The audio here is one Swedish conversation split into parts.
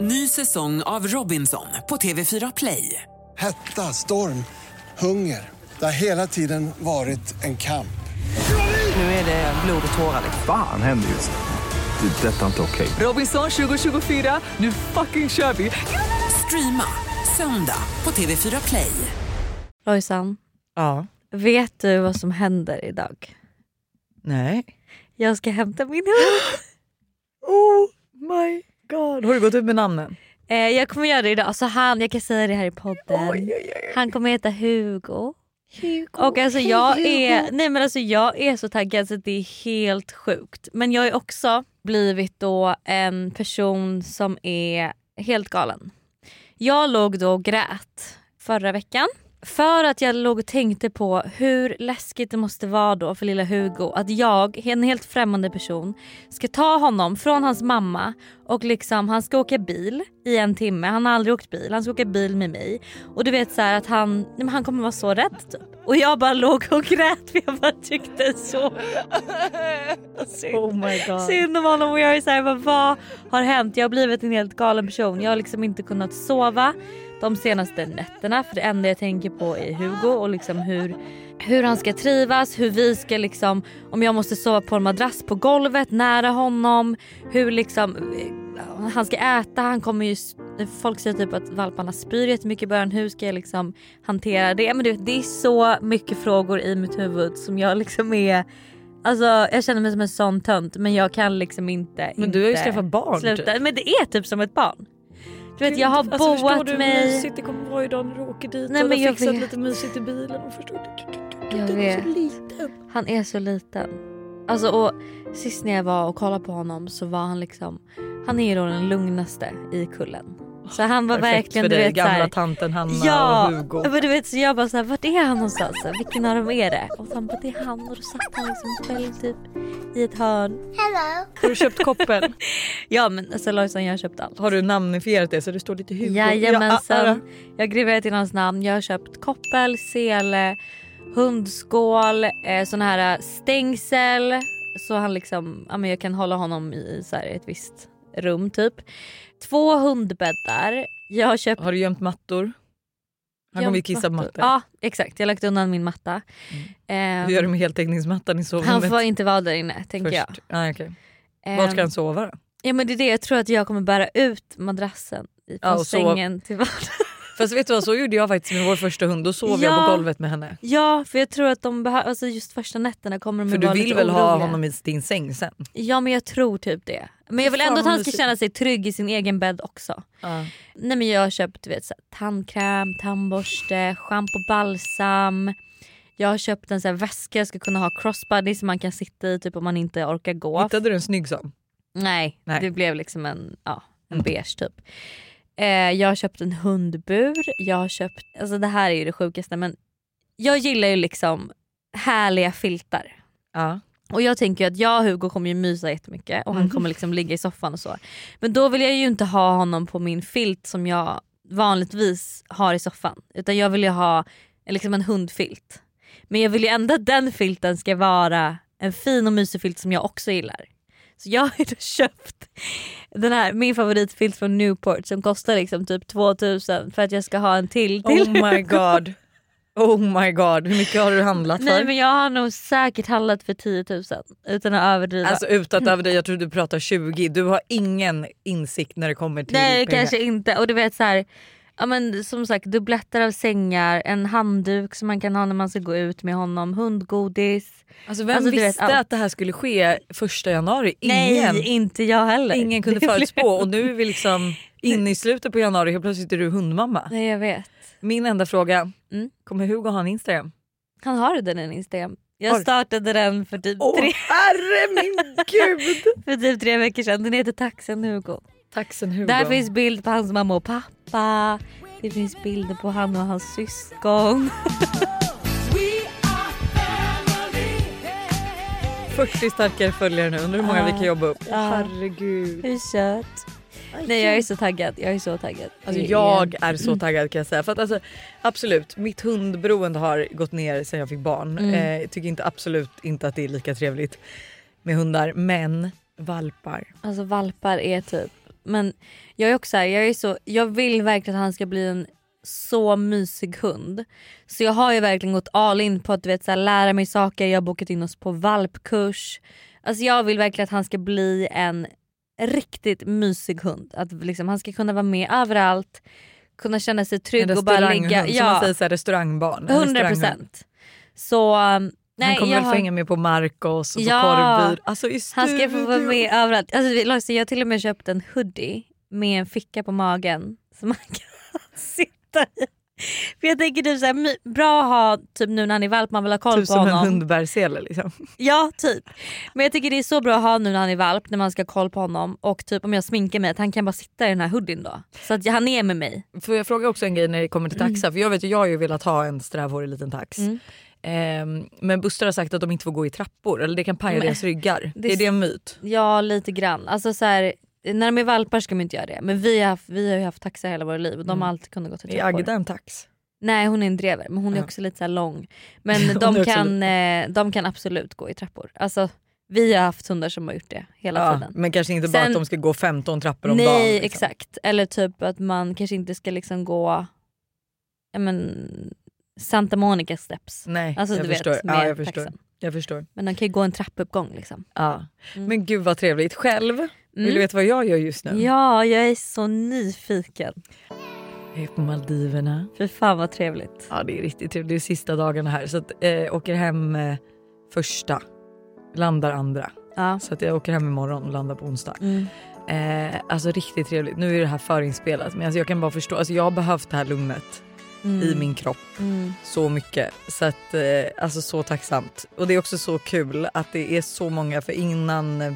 Ny säsong av Robinson på TV4 Play. Hetta, storm, hunger. Det har hela tiden varit en kamp. Nu är det blod och tårar. Fan händer just nu. Det. är Detta är inte okej. Robinson 2024, nu fucking kör vi! Streama söndag på TV4 Play. Lojsan, Ja. vet du vad som händer idag? Nej. Jag ska hämta min hund. Oh my god. Har du gått ut med namnen? Eh, jag kommer göra det idag. Alltså han, jag kan säga det här i podden. Oj, oj, oj. Han kommer heta Hugo. Hugo. Och alltså jag är, nej men alltså jag är så taggad så det är helt sjukt. Men jag har också blivit då en person som är helt galen. Jag låg då och grät förra veckan. För att jag låg och tänkte på hur läskigt det måste vara då för lilla Hugo att jag, en helt främmande person, ska ta honom från hans mamma och liksom han ska åka bil i en timme. Han har aldrig åkt bil, han ska åka bil med mig. Och du vet så här att han, han kommer vara så rädd typ. Och jag bara låg och grät för jag bara tyckte så synd. Oh my god. Synd om honom och jag är såhär, vad har hänt? Jag har blivit en helt galen person. Jag har liksom inte kunnat sova de senaste nätterna för det enda jag tänker på är Hugo och liksom hur, hur han ska trivas, hur vi ska liksom, om jag måste sova på en madrass på golvet nära honom, hur liksom eh, han ska äta, han kommer ju, folk säger typ att valparna spyr jättemycket i början, hur ska jag liksom hantera det? Men du det är så mycket frågor i mitt huvud som jag liksom är Alltså jag känner mig som en sån tönt men jag kan liksom inte Men du har ju inte skaffat barn, sluta. typ. Men det är typ som ett barn. Du vet jag har Alltså, förstår boat du hur mig. mysigt det kommer vara idag när du åker dit Nej, och men du har jag fixat vet. lite mysigt i bilen och förstår du? Jag Den är vet. så liten. Han är så liten. Alltså och sist när jag var och kollade på honom så var han liksom, han är ju då den lugnaste i kullen. Så han var Perfekt verkligen för du dig, vet gamla tanten Hanna Ja, och Hugo. men du vet så jag bara såhär, vart är han någonstans? Vilken av dem är det? Och han bara, det är han och då satt han liksom själv typ i ett hörn. Har du köpt koppel? Ja men alltså Lojsan jag har köpt allt. Har du namnifierat det så det står lite Hugo? Jajamensan. Ja, Jag har graverat in hans namn. Jag har köpt koppel, sele, hundskål, eh, såna här stängsel. Så han liksom, ja, men jag kan hålla honom i så här, ett visst rum typ. Två hundbäddar. Jag har köpt... Har du gömt mattor? Han kommer kissa på mattor. Ja exakt, jag har lagt undan min matta. Hur Eh, gör du med heltäckningsmattan i sovrummet? han får inte vara där inne tänker jag. först? Ah, okay. Eh, Var ska han sova då? Ja men det är det, jag tror att jag kommer bära ut madrassen från Ja, sängen till vardagen. Fast vet du vad, så gjorde jag faktiskt med vår första hund. Då sov jag Ja. på golvet med henne. Ja för jag tror att de behöver, alltså just första nätterna kommer de För ju du vara vill väl ha oroliga. honom i din säng sen? Ja men jag tror typ det. Men jag vill ändå att han ska känna sig trygg i sin egen bädd också. Ja. Nej men jag har köpt du vet, så här, tandkräm, tandborste, schampo, balsam. Jag har köpt en så här väska jag ska kunna ha crossbody som man kan sitta i typ om man inte orkar gå. Hittade du en snygg sån? Nej, Nej. det blev liksom en, ja, en beige typ. Eh, jag har köpt en hundbur, jag har köpt, alltså det här är ju det sjukaste men jag gillar ju liksom härliga filtar. Ja. Och jag tänker att jag och Hugo kommer ju mysa jättemycket och han Mm. kommer liksom ligga i soffan och så. Men då vill jag ju inte ha honom på min filt som jag vanligtvis har i soffan. Utan jag vill ju ha liksom en hundfilt. Men jag vill ju ändå att den filten ska vara en fin och mysig filt som jag också gillar. Så jag har köpt den här, min favoritfilt från Newport som kostar liksom typ 2000 för att jag ska ha en till till Oh my god. Oh my god. Hur mycket har du handlat för? Nej men jag har nog säkert handlat för 10 000 utan att överdriva. Alltså utan att överdriva, jag tror du pratar 20. Du har ingen insikt när det kommer till Nej pengar. kanske inte. Och du vet så här, ja, men som sagt dubbletter av sängar, en handduk som man kan ha när man ska gå ut med honom, hundgodis. Alltså vem Alltså, vet, visste allt. att det här skulle ske första januari? Ingen. Nej inte jag heller. Ingen kunde förutspå och nu är vi liksom inne i slutet på januari helt plötsligt är du hundmamma. Nej jag vet. Min enda fråga, Mm. kommer Hugo ha en Instagram? Han har den en Instagram. Jag startade den för typ, Åh tre, herre min gud! för typ tre veckor sedan. Den heter Taxen Hugo. Taxen Hugo. Där finns bild på hans mamma och pappa. Det finns bilder på han och hans syskon. 40 starkare följare nu, undrar hur många Ja. vi kan jobba upp. Ja. Herregud. Hur kött? Nej jag är så taggad. Jag är så taggad. Alltså jag är så taggad kan jag säga. För att alltså, absolut, mitt hundberoende har gått ner sen jag fick barn. Mm. Eh, jag tycker inte, absolut inte att det är lika trevligt med hundar. Men valpar. Alltså valpar är typ Men jag är också här, jag, är så, jag vill verkligen att han ska bli en så mysig hund. Så jag har ju verkligen gått all in på att du vet, så här, lära mig saker, jag har bokat in oss på valpkurs. Alltså jag vill verkligen att han ska bli en riktigt mysig hund. Att liksom, han ska kunna vara med överallt, kunna känna sig trygg och bara ligga. som man Ja, säger så här, restaurangbarn. En 100 restauranghund. procent. Så um, nej, han kommer jag väl få har- hänga med på Marcos och på Ja. korvbyrå. Alltså i Han ska få vara med överallt. Alltså, Lojsan, jag har till och med köpt en hoodie med en ficka på magen som man kan sitta i. För jag tänker typ såhär, bra att ha typ nu när han är valp, man vill ha koll Typ på som en honom. hundbärsele liksom. Ja typ. Men jag tycker det är så bra att ha nu när han är valp när man ska ha koll på honom och typ om jag sminkar mig att han kan bara sitta i den här hoodien då. Så att han är med mig. Får jag fråga också en grej när det kommer till taxa? För jag vet ju, jag har ju velat ha en strävhårig liten tax. Mm. Ehm, men Buster har sagt att de inte får gå i trappor eller det kan paja Men- deras ryggar. det- är det en myt? Ja lite grann. Alltså så här, när de är valpar ska man inte göra det. Men vi har, haft, vi har ju haft taxar hela våra liv och de Mm. har alltid kunnat gå till Är trappor. Agda en tax? Nej hon är en drever men hon är Ja. också lite så lång. Men är de kan, eh, de kan absolut gå i trappor. Alltså, vi har haft hundar som har gjort det hela Ja, tiden. men kanske inte bara Sen- att de ska gå 15 trappor om Nej dagen. liksom. exakt. Eller typ att man kanske inte ska liksom gå men, Santa Monica steps. Nej, Alltså jag, du förstår. vet ja, jag förstår. Jag förstår. Men de kan ju gå en trappuppgång liksom. Ja. Mm. Men gud vad trevligt. Själv, vill Mm. du veta vad jag gör just nu? Ja jag är så nyfiken. Jag är på Maldiverna. Fy fan vad trevligt. Ja det är riktigt trevligt. Det är sista dagarna här så att, eh, åker hem eh, första, landar andra. Ja. Så att jag åker hem imorgon och landar på onsdag. Mm. Eh, alltså riktigt trevligt. Nu är det här förinspelat men alltså, jag kan bara förstå, alltså, jag har behövt det här lugnet Mm. i min kropp Mm. så mycket. Så att, eh, alltså så tacksamt. Och det är också så kul att det är så många för innan eh,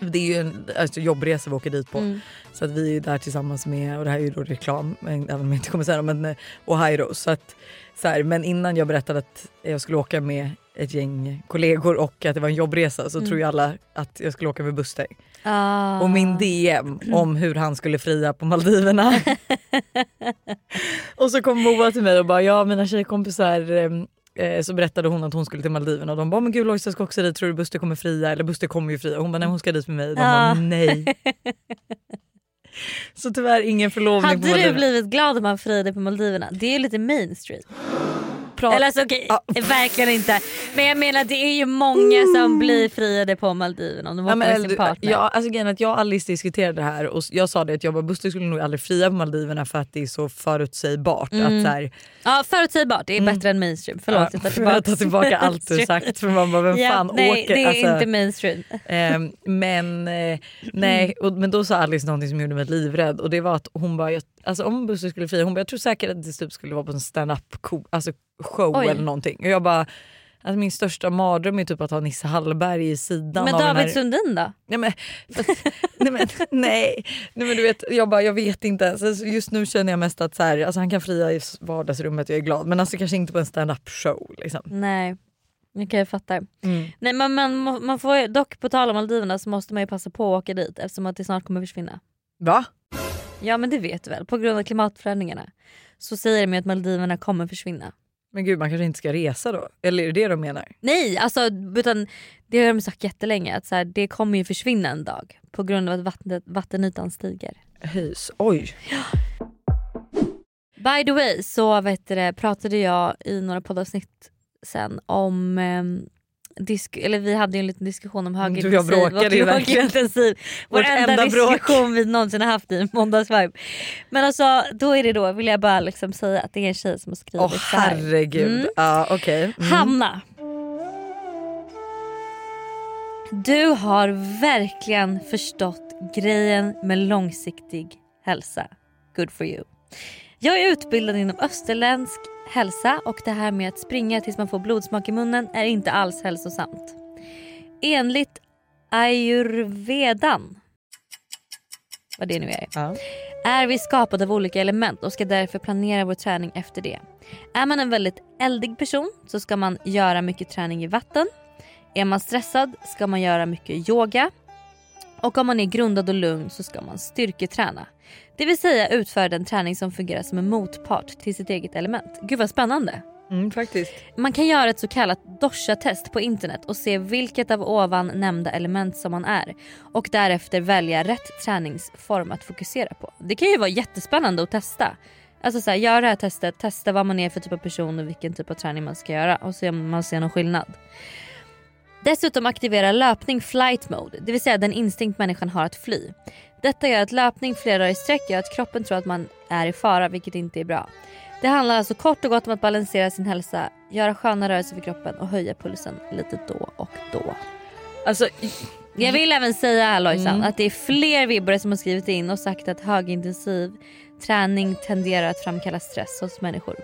det är ju en alltså, jobbresa vi åker dit på. Mm. Så att vi är där tillsammans med, och det här är ju då reklam, men, även om jag inte kommer säga det, men, eh, och Hairo. Så att, så här, men innan jag berättade att jag skulle åka med ett gäng kollegor och att det var en jobbresa så Mm. tror ju alla att jag skulle åka med Buster. Ah. Och min DM om hur han skulle fria på Maldiverna. och så kom Moa till mig och bara ja mina tjejkompisar eh, eh, så berättade hon att hon skulle till Maldiverna och de bara men gud Lojsa ska också dit, tror du Buster kommer fria? Eller Buster kommer ju fria. Hon bara nej hon ska dit med mig. De Ja. bara nej. så tyvärr ingen förlovning på Hade du Maldiverna. blivit glad om han friade på Maldiverna? Det är ju lite mainstream. Pra- Eller alltså, okej, Ja. verkligen inte. Men jag menar det är ju många som blir friade på Maldiverna om de Ja, åker med sin partner. ja, alltså, grejen att jag och Alice diskuterade det här och jag sa det att jag bara, Buster skulle nog aldrig fria på Maldiverna för att det är så förutsägbart. Mm. Att, så här, Ja förutsägbart, det är Mm. bättre än mainstream. Förlåt ja, jag tar för att ta tillbaka allt du sagt. För man bara, vem Ja, fan nej, åker? det är Alltså, inte mainstream. Ehm, men eh, nej, och, men då sa Alice någonting som gjorde mig livrädd och det var att hon bara, jag, alltså, om Buster skulle fria, hon bara, jag tror säkert att det typ skulle vara på en stand-up alltså, show Oj. eller någonting. Och jag bara, alltså, min största mardröm är typ att ha Nisse Hallberg i sidan Men av David här... Sundin då? Nej men, fast, nej, men, nej. nej men du vet, jag bara jag vet inte ens. Alltså, Just nu känner jag mest att så här, alltså, han kan fria i vardagsrummet, jag är glad. Men alltså kanske inte på en stand-up show. Liksom. Nej, okej jag fattar. Mm. Nej, men man, må- man får, dock på tal om Maldiverna så måste man ju passa på att åka dit eftersom att det snart kommer försvinna. Va? Ja men det vet du väl, på grund av klimatförändringarna så säger de ju att Maldiverna kommer försvinna. Men gud man kanske inte ska resa då? Eller är det det de menar? Nej, alltså, utan det har de sagt jättelänge att så här, det kommer ju försvinna en dag på grund av att vattnet, vattenytan stiger. Höjs. Oj. By the way så vet du, pratade jag i några poddavsnitt sen om ehm, Disk, eller vi hade ju en liten diskussion om Du och verkligen. lågintensiv. Vår enda, diskussion vi någonsin har haft i måndagsvibe. Men alltså då är det då, vill jag bara liksom säga att det är en tjej som har skrivit Åh så här. herregud. Mm. Ja okej. Mm. Hanna. Du har verkligen förstått grejen med långsiktig hälsa. Good for you. Jag är utbildad inom österländsk hälsa och det här med att springa tills man får blodsmak i munnen är inte alls hälsosamt. Enligt ayurvedan, vad det nu är, Ja. är vi skapade av olika element och ska därför planera vår träning efter det. Är man en väldigt eldig person så ska man göra mycket träning i vatten. Är man stressad ska man göra mycket yoga. Och om man är grundad och lugn så ska man styrketräna. Det vill säga utföra den träning som fungerar som en motpart till sitt eget element. Gud vad spännande. Mm, faktiskt. Man kan göra ett så kallat dosha-test på internet och se vilket av ovan nämnda element som man är och därefter välja rätt träningsform att fokusera på. Det kan ju vara jättespännande att testa. Alltså så här, gör det här testet, testa vad man är för typ av person och vilken typ av träning man ska göra och se om man ser någon skillnad. Dessutom aktiverar löpning flight mode, det vill säga den instinkt människan har att fly. Detta gör att löpning flera dagar i sträck gör att kroppen tror att man är i fara vilket inte är bra. Det handlar alltså kort och gott om att balansera sin hälsa, göra sköna rörelser för kroppen och höja pulsen lite då och då. Alltså, Jag vill även säga här Lojsan Mm. att det är fler vibbare som har skrivit in och sagt att högintensiv träning tenderar att framkalla stress hos människor.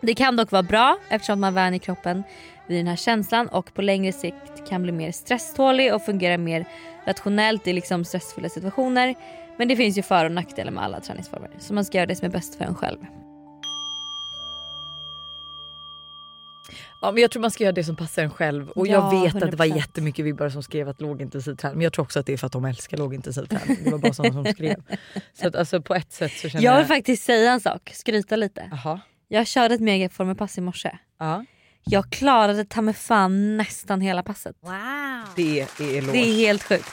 Det kan dock vara bra eftersom man vänjer kroppen vid den här känslan och på längre sikt kan bli mer stresstålig och fungera mer rationellt i liksom stressfulla situationer. Men det finns ju för och nackdelar med alla träningsformer så man ska göra det som är bäst för en själv. Ja, men jag tror man ska göra det som passar en själv. Och Ja, jag vet att det var 100%. jättemycket vibbare som skrev att lågintensiv träning. Men jag tror också att det är för att de älskar lågintensiv träning. Det var bara sådana som skrev. Så att, alltså, på ett sätt så känner Jag jag... vill faktiskt säga en sak, skryta lite. Jaha. Jag körde ett megaformerpass i morse. Ja. Jag klarade ta mig fan nästan hela passet. Det är eloge. Det är helt sjukt.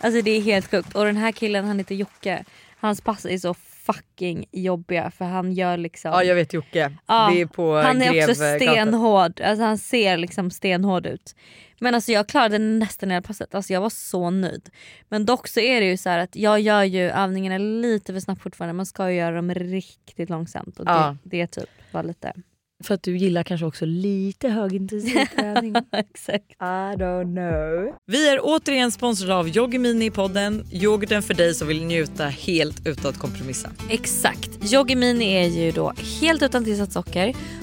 Alltså det är helt sjukt. Och den här killen han heter Jocke. Hans pass är så fucking jobbiga för han gör liksom... Ja jag vet Jocke. Ja, det är på han är också stenhård. Alltså han ser liksom stenhård ut. Men alltså jag klarade nästan hela passet. Alltså jag var så nöjd. Men dock så är det ju så här att jag gör ju övningarna lite för snabbt fortfarande. Man ska ju göra dem riktigt långsamt. Och Ja. det, det typ var lite... För att du gillar kanske också lite högintensiv träning. Exakt. I don't know. Vi är återigen sponsrade av Yoggi Mini i podden. Yoghurten för dig som vill njuta helt utan att kompromissa. Exakt. Yoggi Mini är ju då helt utan tillsatt socker,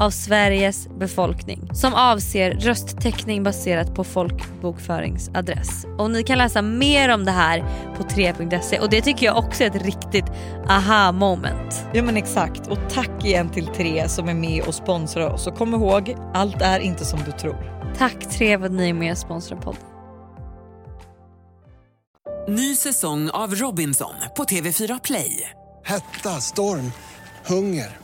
av Sveriges befolkning som avser röstteckning baserat på folkbokföringsadress. Och ni kan läsa mer om det här på 3.se och det tycker jag också är ett riktigt aha moment. Ja men exakt och tack igen till Tre som är med och sponsrar oss och kom ihåg, allt är inte som du tror. Tack 3 för att ni är med och sponsrar podden. Ny säsong av Robinson på TV4 Play. Hetta, storm, hunger.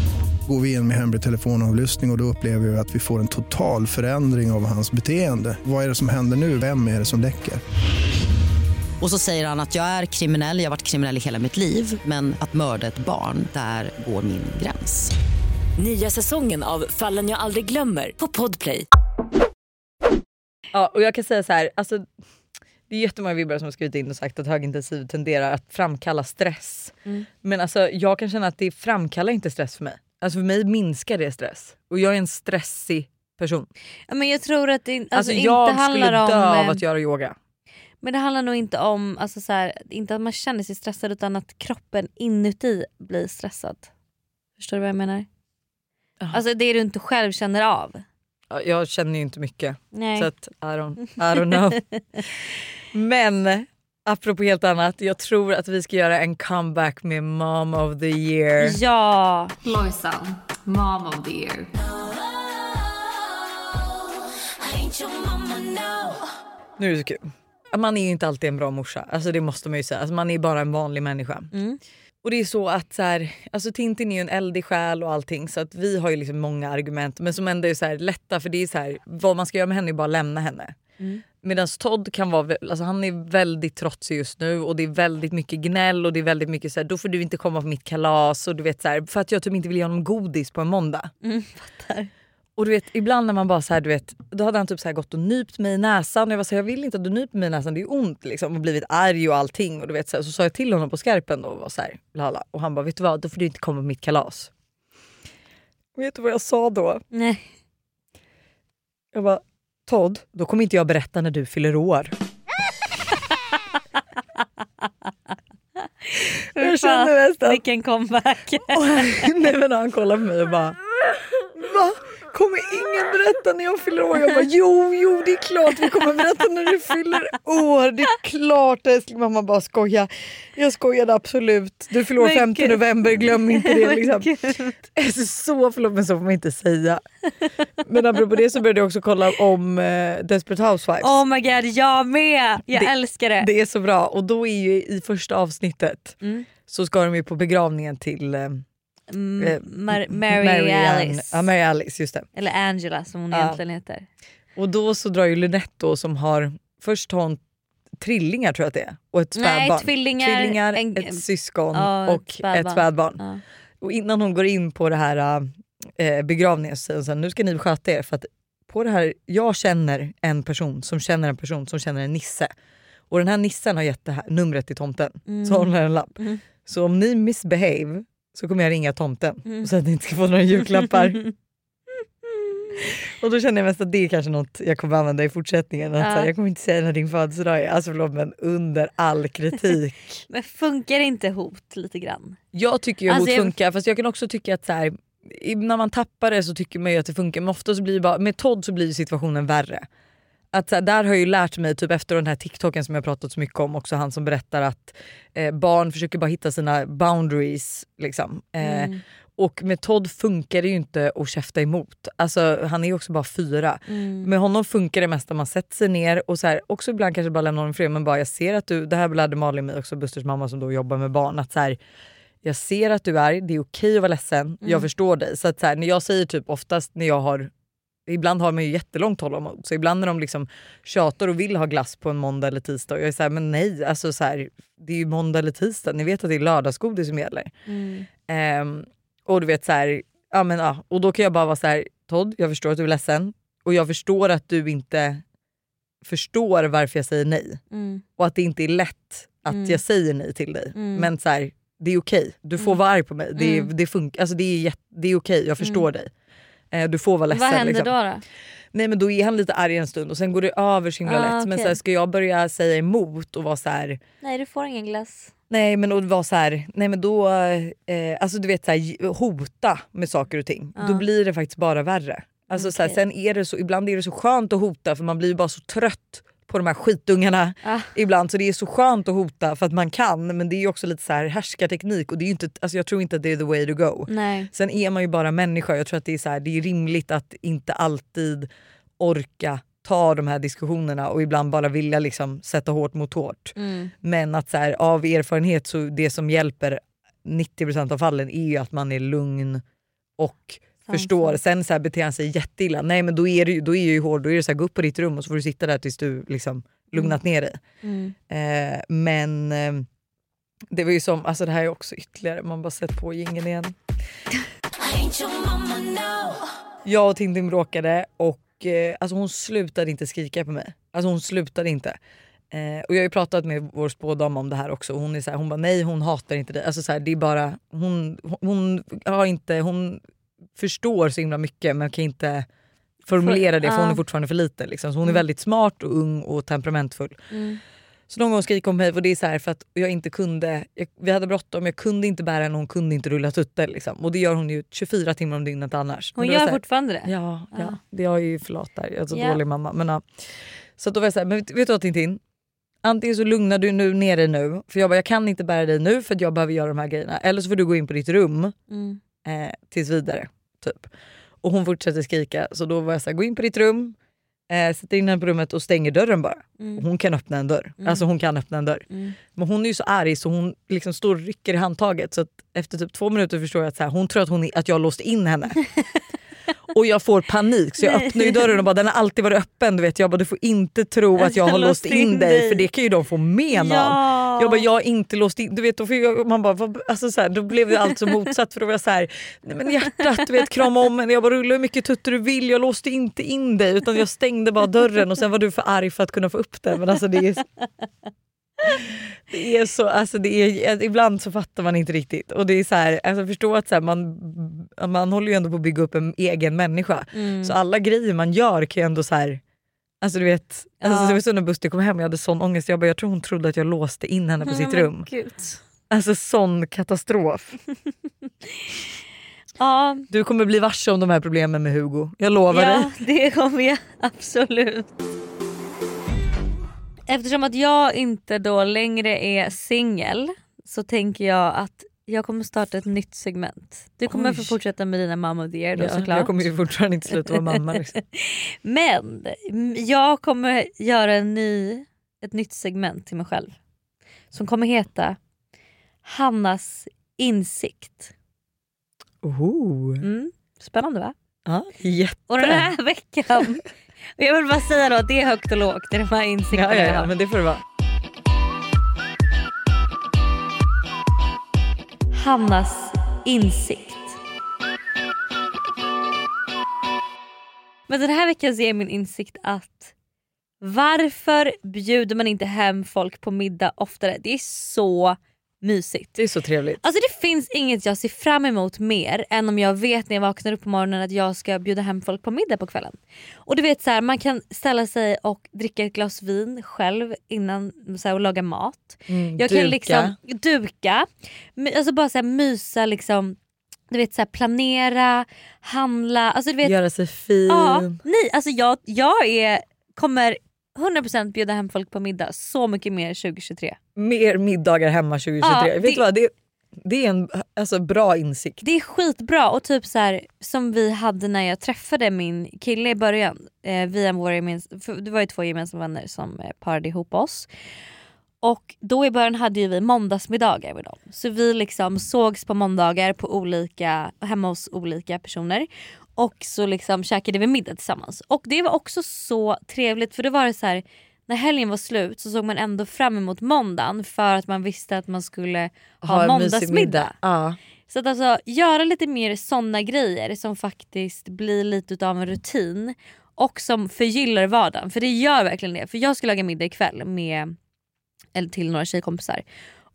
Går vi in med hemlig telefonavlyssning och, och då upplever vi att vi får en total förändring av hans beteende. Vad är det som händer nu? Vem är det som läcker? Och så säger han att jag är kriminell, jag har varit kriminell i hela mitt liv men att mörda ett barn, där går min gräns. Nya säsongen av Fallen jag aldrig glömmer på Podplay. Ja, och jag kan säga så här, alltså, det är jättemånga vibbare som har skrivit in och sagt att högintensiv tenderar att framkalla stress. Mm. Men alltså, jag kan känna att det framkallar inte stress för mig. Alltså för mig minskar det stress. Och jag är en stressig person. Ja, men jag tror att det alltså, Alltså, inte jag skulle handlar om... dö av eh, att göra yoga. Men det handlar nog inte om alltså så här, inte att man känner sig stressad utan att kroppen inuti blir stressad. Förstår du vad jag menar? Alltså det du inte själv känner av. Ja, Jag känner ju inte mycket. Nej. Så att I don't, I don't know. Men apropå helt annat, jag tror att vi ska göra en comeback med mom of the year. Ja! Lojsan, mom of the year. Nu är det så kul. Man är ju inte alltid en bra morsa, alltså det måste man ju säga. Alltså man är bara en vanlig människa. Mm. Och det är så att så här, alltså Tintin är ju en eldig själ och allting så att vi har ju liksom många argument men som ändå är så här lätta för det är så här, vad man ska göra med henne är bara att lämna henne. Mm. Medan Todd kan vara, alltså han är väldigt trotsig just nu och det är väldigt mycket gnäll och det är väldigt mycket så här, då får du inte komma på mitt kalas och du vet så här, för att jag typ inte vill ge honom godis på en måndag. Mm, fattar. Och du vet ibland när man bara så här, du vet, då hade han typ så här gått och nypt mig i näsan och jag var så här, jag vill inte att du nyper mig i näsan, det är ont liksom och blivit arg och allting och du vet så, här, så sa jag till honom på skarpen då och var så här, lala. och han bara vet du vad, då får du inte komma på mitt kalas. Och vet du vad jag sa då? Nej. Jag bara Todd, då kommer inte jag berätta när du fyller år. jag känner nästan Vilken comeback. Nej men han kollar på mig och bara Va? Kommer ingen berätta när jag fyller år? Jag bara jo, jo det är klart vi kommer berätta när du fyller år. Det är klart älskling. Mamma bara skoja. Jag skojade absolut. Du fyller år Men 5 gud. november, glöm inte det. Liksom. Alltså, så förlåt men så får man inte säga. Men apropå det så började jag också kolla om eh, Desperate Housewives. Oh my god, jag med! Jag Det- älskar det. Det är så bra och då är ju i första avsnittet Mm. så ska de ju på begravningen till eh, Mm, eh, Mar- Mary Alice. Ja, Mary Alice, just det. Eller Angela som hon Ja. egentligen heter. Och då så drar ju Lynette då som har, först har hon trillingar tror jag att det är och ett Nej, spädbarn. tvillingar, tvillingar en- ett syskon Ja, ett och spädbarn. ett spädbarn. Ja. Och innan hon går in på det här äh, begravningen så säger hon så här, nu ska ni sköta er för att på det här, jag känner en person som känner en person som känner en nisse. Och den här nissen har gett det här numret till tomten. Mm. Så håller en lapp. Mm. Så om ni misbehave så kommer jag ringa tomten Mm. och säga att ni inte ska få några julklappar. Och då känner jag mest att det är kanske något jag kommer använda i fortsättningen. Att Ja. här, jag kommer inte säga när din födelsedag är. Alltså förlåt men under all kritik. Men funkar inte hot lite grann? Jag tycker ju Alltså, hot jag- funkar fast jag kan också tycka att så här, när man tappar det så tycker man ju att det funkar men ofta så blir det bara, med Todd så blir situationen värre. Att så här, där har jag ju lärt mig typ efter den här TikToken som jag pratat så mycket om också han som berättar att eh, barn försöker bara hitta sina boundaries. Liksom. Eh, Mm. Och med Todd funkar det ju inte att käfta emot. Alltså, han är ju också bara fyra. Mm. Med honom funkar det mest att man sätter sig ner och så här, också ibland kanske bara lämna honom i fred men bara jag ser att du, det här lärde Malin mig också, Busters mamma som då jobbar med barn, att så här, jag ser att du är det är okej att vara ledsen, jag Mm. förstår dig. Så att så här, när jag säger typ oftast när jag har Ibland har man ju jättelångt tålamod så ibland när de liksom tjatar och vill ha glass på en måndag eller tisdag och jag är såhär men nej alltså så här, det är ju måndag eller tisdag, ni vet att det är lördagsgodis som gäller. Mm. Ehm, och du vet så här, ja men ja, och då kan jag bara vara så här, Todd jag förstår att du är ledsen och jag förstår att du inte förstår varför jag säger nej Mm. och att det inte är lätt att Mm. jag säger nej till dig. Mm. Men så här, det är okej, du får Mm. vara arg på mig. Det, är- Mm. det, funkar, alltså det är, det är okej, jag förstår dig. Eh, du får vara ledsen. Vad händer liksom. då? då? Nej men då är han lite arg en stund och sen går det över så himla Ah, lätt. Men okej. så här, ska jag börja säga emot och vara så här Nej du får ingen glass. Nej men att vara så här, nej men då, eh, alltså du vet så här, hota med saker och ting. Ja. Då blir det faktiskt bara värre. Alltså så här, Okej. sen är det så, ibland är det så skönt att hota för man blir bara så trött på de här skitungarna Ah. ibland. Så det är så skönt att hota för att man kan men det är ju också lite så här härskarteknik och det är inte, alltså jag tror inte att det är the way to go. Nej. Sen är man ju bara människa. Jag tror att det är, så här, det är rimligt att inte alltid orka ta de här diskussionerna och ibland bara vilja liksom sätta hårt mot hårt. Mm. Men att så här, av erfarenhet så det som hjälper 90% av fallen är ju att man är lugn och. Förstår. Sen så här, beter han sig jätteilla, nej men då är, ju- då är ju hård. Då är det så här, gå upp på ditt rum och så får du sitta där tills du liksom lugnat ner dig. Mm. Eh, men eh, det var ju som, alltså det här är också ytterligare, man bara sett på jingeln igen. Jag och Tintin bråkade och eh, alltså hon slutade inte skrika på mig. Alltså hon slutade inte. Eh, och jag har ju pratat med vår spådam om det här också hon är så här, hon bara nej hon hatar inte dig. Alltså så här, det är bara, hon, hon, har inte, hon förstår så himla mycket men kan inte formulera det för hon är fortfarande för liten. Liksom. Så hon är Mm. väldigt smart och ung och temperamentfull. Mm. Så någon gång skriker hon på mig och det är så här för att jag inte kunde, jag, vi hade bråttom, jag kunde inte bära henne och hon kunde inte rulla tuttar. Liksom. Och det gör hon ju 24 timmar om dygnet annars. Hon gör så här- fortfarande det? Ja, ja. Ja. det jag ju förlåt där. Jag är så Ja. dålig mamma. Men, ja. Så då var jag såhär, men vet, vet du vad Tintin? Antingen så lugnar du nu ner dig nu, för jag bara, jag kan inte bära dig nu för att jag behöver göra de här grejerna. Eller så får du gå in på ditt rum Mm. Eh, tills vidare. Typ. Och hon fortsätter skrika så då var jag såhär, gå in på ditt rum, eh, sätter in henne på rummet och stänger dörren bara. Mm. Hon kan öppna en dörr. Mm. Alltså hon kan öppna en dörr. Mm. Men hon är ju så arg så hon liksom står och rycker i handtaget så att efter typ två minuter förstår jag att så här, hon tror att, hon, att jag har låst in henne. och jag får panik så jag Nej. öppnar ju dörren och bara den har alltid varit öppen. Du, vet. Jag bara du får inte tro att jag har låst in dig för det kan ju de få men av. Ja. Jag bara jag har inte låst in, du vet då, jag, man bara, vad, alltså så här, då blev det allt så motsatt för då var jag så här, nej men hjärtat du vet krama om henne, jag bara rulla hur mycket tuttar du vill, jag låste inte in dig utan jag stängde bara dörren och sen var du för arg för att kunna få upp den. Men alltså det är, det är så, alltså det är, ibland så fattar man inte riktigt och det är så här, alltså förstå att så här, man, man håller ju ändå på att bygga upp en egen människa Mm. så alla grejer man gör kan ju ändå så här Alltså du vet, alltså, Ja. det var så när Buster kom hem jag hade sån ångest. Jag, bara, jag tror hon trodde att jag låste in henne på sitt Men rum. Gud. Alltså sån katastrof. Ja, Du kommer bli varse om de här problemen med Hugo. Jag lovar dig. ja det kommer jag absolut. Eftersom att jag inte då längre är singel så tänker jag att jag kommer starta ett nytt segment. Du kommer Oj. få fortsätta med dina Mom of the year då Ja, såklart. jag kommer ju fortfarande inte sluta vara mamma. Liksom. Men jag kommer göra en ny, ett nytt segment till mig själv. Som kommer heta Hannas insikt. Oh. Mm, spännande va? Ja, jätte. Och den här veckan, jag vill bara säga då att det är högt och lågt i de här insikterna. Ja, ja, ja, men det får det vara. Hannas insikt. Men den här veckan så är min insikt att varför bjuder man inte hem folk på middag oftare? Det är så mysigt. Det är så trevligt. Alltså det finns inget jag ser fram emot mer än om jag vet när jag vaknar upp på morgonen att jag ska bjuda hem folk på middag på kvällen. Och du vet så här, man kan ställa sig och dricka ett glas vin själv innan så här, och laga mat. Mm, Jag duka. kan liksom duka, alltså bara så här, mysa liksom, du vet så här, planera, handla. Alltså, du vet, Göra sig fin. ja, nej, alltså jag, jag är, kommer 100% bjuda hem folk på middag så mycket mer 2023. Mer middagar hemma 2023. Ja, Vet det- du vad? Det, det är en alltså, bra insikt. Det är skitbra och typ så här, som vi hade när jag träffade min kille i början. Eh, via våra gemens- det var ju två gemensamma vänner som eh, parade ihop oss. Och då i början hade ju vi måndagsmiddagar med dem. Så vi liksom sågs på måndagar på olika, hemma hos olika personer. Och så liksom käkade vi middag tillsammans. Och det var också så trevligt för då var det så här när helgen var slut så såg man ändå fram emot måndagen för att man visste att man skulle ha, mysig måndagsmiddag. Ja. Så att alltså göra lite mer såna grejer som faktiskt blir lite av en rutin och som förgyllar vardagen. För det gör verkligen det. För jag ska laga middag ikväll med, eller till några tjejkompisar.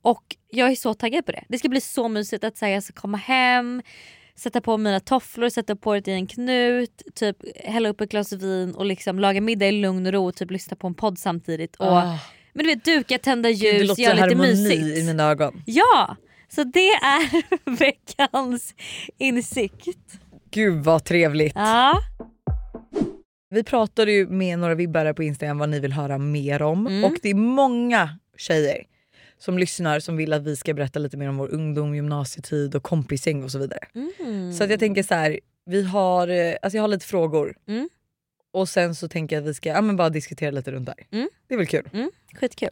Och jag är så taggad på det. Det ska bli så mysigt att säga jag ska komma hem, sätta på mina tofflor, sätta på det i en knut, typ hälla upp ett glas vin och liksom laga middag i lugn och ro och typ lyssna på en podd samtidigt. Och, Ah, Men du vet duka, tända det ljus, låter göra lite mysigt. i mina ögon. Ja! Så det är veckans insikt. Gud vad trevligt. Ja. Vi pratade ju med några vibbare på Instagram vad ni vill höra mer om Mm. och det är många tjejer som lyssnar som vill att vi ska berätta lite mer om vår ungdom, gymnasietid och kompisgäng och så vidare. Mm. Så att jag tänker så här, vi har, eh, alltså jag har lite frågor Mm. och sen så tänker jag att vi ska ja, men bara diskutera lite runt där. Mm. Det är väl kul? Mm, skitkul.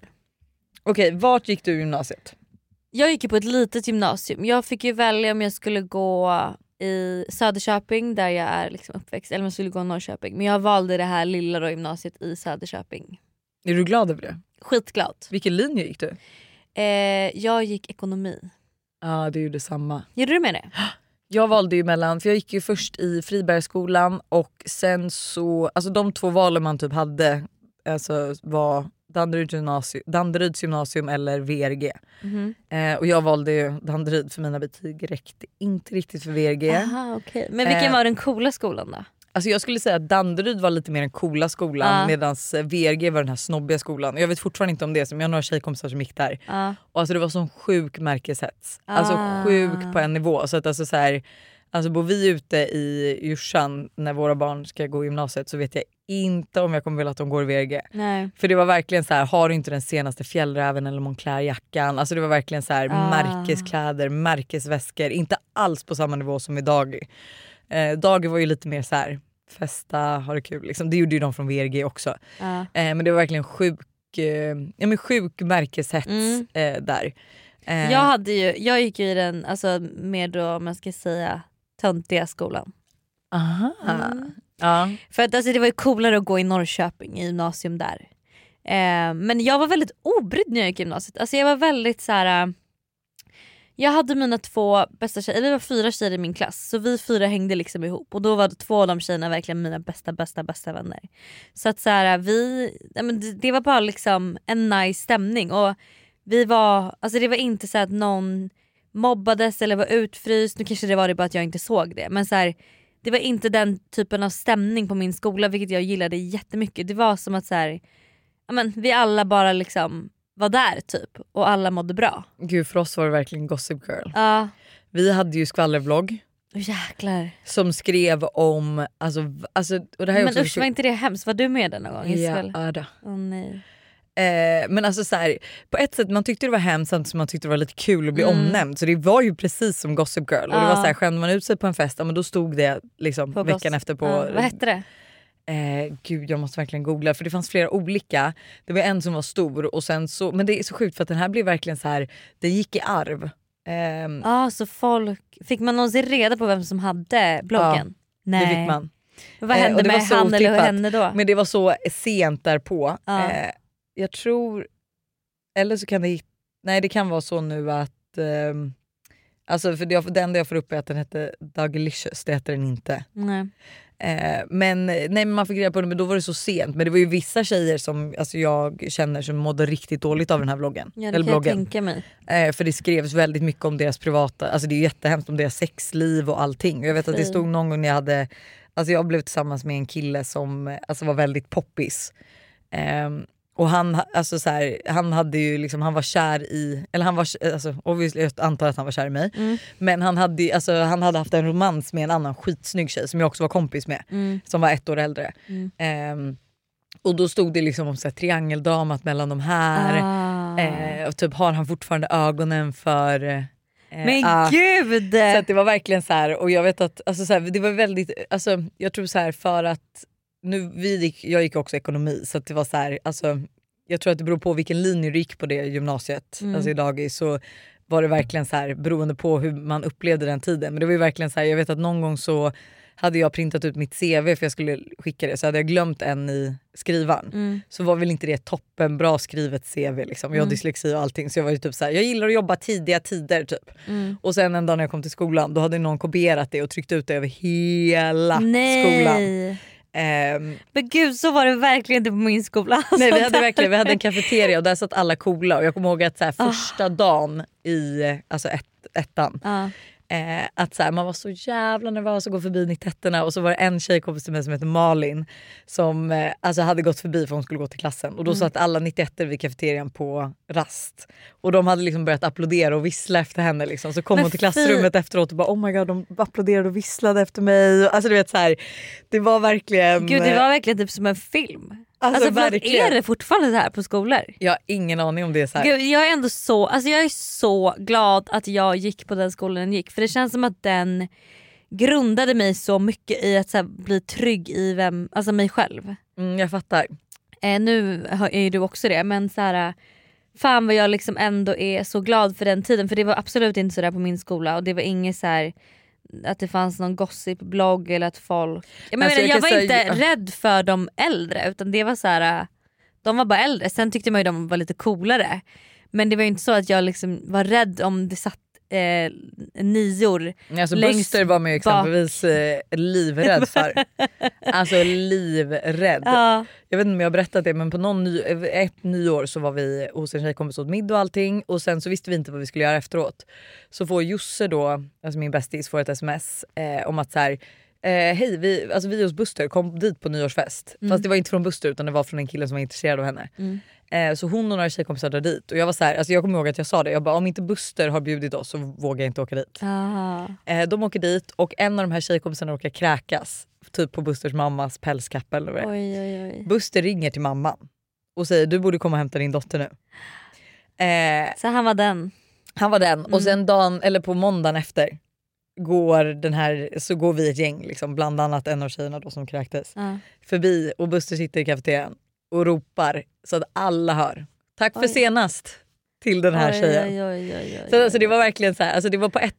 Okej, vart gick du i gymnasiet? Jag gick ju på ett litet gymnasium. Jag fick ju välja om jag skulle gå i Söderköping där jag är liksom uppväxt eller om jag skulle gå i Norrköping. Men jag valde det här lilla då, gymnasiet i Söderköping. Är du glad över det? Skitglad. Vilken linje gick du? Eh, jag gick ekonomi. Ja du gjorde samma. Gjorde du med det? Jag valde ju mellan, för jag gick ju först i Fribergsskolan och sen så, alltså de två valen man typ hade alltså var Danderyds gymnasium, Danderyds gymnasium eller VRG. Mhm. Eh, och jag valde ju Danderyd för mina betyg räckte inte riktigt för VRG. Aha, okej. Men vilken Eh, var den coola skolan då? Alltså jag skulle säga att Danderyd var lite mer den coola skolan Ja. medan VRG var den här snobbiga skolan. Jag vet fortfarande inte om det, men jag har några tjejkompisar som gick där. Ja. Och alltså det var sån sjuk märkeshets. Alltså Ah. sjuk på en nivå. Så att alltså så här, alltså bor vi ute i Djursan när våra barn ska gå i gymnasiet så vet jag inte om jag kommer vilja att de går i VRG. Nej. För det var verkligen så här, har du inte den senaste fjällräven eller Moncler-jackan? Alltså det var verkligen så här Ah. märkeskläder, märkesväskor. Inte alls på samma nivå som i Dagi. Eh, Dagi var ju lite mer så här festa, ha det kul. Liksom. Det gjorde ju de från VRG också. Ja. Eh, men det var verkligen sjuk, eh, ja, men sjuk märkeshets Mm. eh, där. Eh, Jag, hade ju, jag gick ju i den alltså, mer då, man ska säga töntiga skolan. aha. Mm. Ja. För att alltså, det var ju coolare att gå i Norrköping i gymnasium där. Eh, men jag var väldigt obrydd när jag gick i gymnasiet. Alltså, jag var väldigt så här jag hade mina två bästa tjejer, eller det var fyra tjejer i min klass så vi fyra hängde liksom ihop och då var två av de tjejerna verkligen mina bästa bästa bästa vänner. Så att så här, äh, vi, det, var bara liksom en nice stämning och vi var, alltså det var inte så att någon mobbades eller var utfryst, nu kanske det var det bara att jag inte såg det men så här, det var inte den typen av stämning på min skola vilket jag gillade jättemycket. Det var som att så här, men, vi alla bara liksom var där typ och alla mådde bra. Gud för oss var det verkligen Gossip Girl. Ja, Vi hade ju skvallerblogg oh, jäklar. som skrev om, alltså, alltså och det här är Men också usch var inte det hemskt? Var du med den någon gång? Ja, Isabel? ja då. Åh nej. Eh, men alltså så här, på ett sätt man tyckte det var hemskt samtidigt som man tyckte det var lite kul att bli Mm. omnämnd. Så det var ju precis som Gossip Girl. Och det var Ja. så här, skämde man ut sig på en fest, ja, men då stod det liksom På veckan Goss- efter på... Ja, vad hette det? Eh, gud jag måste verkligen googla för det fanns flera olika. Det var en som var stor och sen så, men det är så sjukt för att den här blev verkligen så här, den gick i arv. Ehm, Ja så folk, fick man någonsin reda på vem som hade bloggen? Nej. Det fick man. Vad Eh, hände var med han eller henne då? Men det var så sent därpå. Ja. Eh, jag tror, eller så kan det, nej det kan vara så nu att, ehm, alltså för det, jag- det enda jag får upp är att den hette Dougalicious, det hette den inte. Nej. Eh, men nej, men man fick reda på det men då var det så sent. Men det var ju vissa tjejer som alltså, jag känner som mådde riktigt dåligt av den här vloggen. Ja det eller kan bloggen. jag tänka mig. Eh, för det skrevs väldigt mycket om deras privata, alltså det är ju jättehemskt om deras sexliv och allting. Jag vet att det stod någon gång när jag hade, alltså jag blev tillsammans med en kille som alltså var väldigt poppis. Ehm, och han, ha- alltså så här, han hade ju liksom, han var kär i, eller han var, alltså, obviously, jag antar att han var kär i mig. Mm. Men han hade, alltså, han hade haft en romans med en annan skitsnygg tjej som jag också var kompis med. Mm. Som var ett år äldre. Mm. Ehm, och då stod det liksom om så här, triangeldramat mellan de här. Ah. Eh, och typ har han fortfarande ögonen för... Eh, Men ah. gud! Så det var verkligen så här och jag vet att alltså så här, det var väldigt, alltså, jag tror så här för att nu, vi gick, jag gick också ekonomi så det var så här, alltså, jag tror att det beror på vilken linje du gick på det gymnasiet, Mm. alltså i dagis så var det verkligen så här beroende på hur man upplevde den tiden. Men det var ju verkligen så här, jag vet att någon gång så hade jag printat ut mitt CV för jag skulle skicka det så hade jag glömt en i skrivaren. Mm. Så var väl inte det toppen bra skrivet CV liksom. Jag har Mm. dyslexi och allting så jag var ju typ så här, jag gillar att jobba tidiga tider typ. Mm. Och sen en dag när jag kom till skolan då hade någon kopierat det och tryckt ut det över hela skolan. Ehm, Men gud så var det verkligen inte på min skola. nej, vi Alltså, hade verkligen vi hade en kafeteria och där satt alla coola och jag kommer ihåg att så här, Ah. första dagen i alltså ett, ettan Ja. Eh, att så här, man var så jävla nervös att gå förbi 91 och så var det en tjejkompis till mig som heter Malin som eh, alltså hade gått förbi för hon skulle gå till klassen och då Mm. satt alla 91 vid kafeterian på rast och de hade liksom börjat applådera och vissla efter henne liksom. så kom Men hon till fy- klassrummet efteråt och bara oh my god de applåderade och visslade efter mig. Alltså du vet så här, det var verkligen... Gud det var verkligen typ som en film. Alltså, Alltså, verkligen. är det fortfarande så här på skolor? Jag har ingen aning om det är så här. Gud, jag är ändå så, alltså jag är så glad att jag gick på den skolan jag gick för det känns som att den grundade mig så mycket i att så här, bli trygg i vem, alltså mig själv. Mm, jag fattar. Eh, nu är ju du också det men så här, fan vad jag liksom ändå är så glad för den tiden för det var absolut inte sådär på min skola och det var inget så här att det fanns någon gossip-blogg eller att folk... Jag, menar, Alltså, jag var säga- inte rädd för de äldre utan det var så här. de var bara äldre, sen tyckte man ju de var lite coolare. Men det var ju inte så att jag liksom var rädd om det satt eh, nior. Alltså Buster var man ju exempelvis eh, livrädd för. alltså livrädd. Ja. Jag vet inte om jag har berättat det men på någon ny, ett nyår så var vi hos en tjejkompis åt middag och allting och sen så visste vi inte vad vi skulle göra efteråt. Så får Josse då, alltså min bästis, får ett sms eh, om att så här, eh, hej vi, alltså vi hos Buster kom dit på nyårsfest. Fast det var inte från Buster utan det var från en kille som var intresserad av henne. Eh, så hon och några tjejkompisar drar dit och jag var så här, alltså jag kommer ihåg att jag sa det, jag bara om inte Buster har bjudit oss så vågar jag inte åka dit. Eh, de åker dit och en av de här tjejkompisarna råkar kräkas. Typ på Busters mammas pälskappa eller vad det är. Oj, oj, oj. Buster ringer till mamman och säger du borde komma och hämta din dotter nu. Eh, Så han var den. han var den Mm. och sen dagen, eller på måndagen efter går den här, så går vi ett gäng, liksom, bland annat en av tjejerna då som kräktes, Ja. förbi och Buster sitter i kafeterian och ropar så att alla hör. Tack för Oj. senast till den här oj, tjejen. Oj, Så alltså, det var verkligen så här, alltså, det var på ett,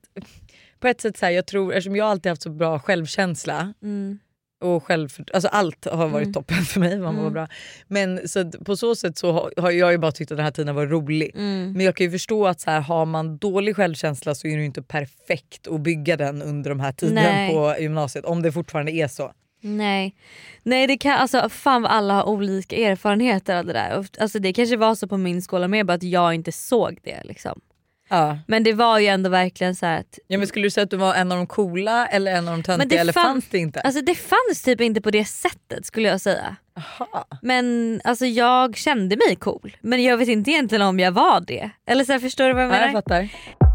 på ett sätt så här, jag tror, eftersom jag alltid haft så bra självkänsla Mm. och själv, alltså allt har varit Mm. toppen för mig. Man var Mm. bra. Men så på så sätt så har, har jag ju bara tyckt att den här tiden var rolig. Mm. Men jag kan ju förstå att så här, har man dålig självkänsla så är det ju inte perfekt att bygga den under de här tiden Nej. på gymnasiet. Om det fortfarande är så. Nej, Nej det kan, alltså, fan vad alla har olika erfarenheter av det där. Alltså, det kanske var så på min skola med bara att jag inte såg det. Liksom. Ja. Men det var ju ändå verkligen så att Ja, men skulle du säga att du var en av de coola eller en av de töntiga Men det eller fann- fanns det inte? Alltså det fanns typ inte på det sättet skulle jag säga. Aha. Men alltså jag kände mig cool. Men jag vet inte egentligen om jag var det. Eller så här, förstår du vad jag Ja, menar? jag fattar.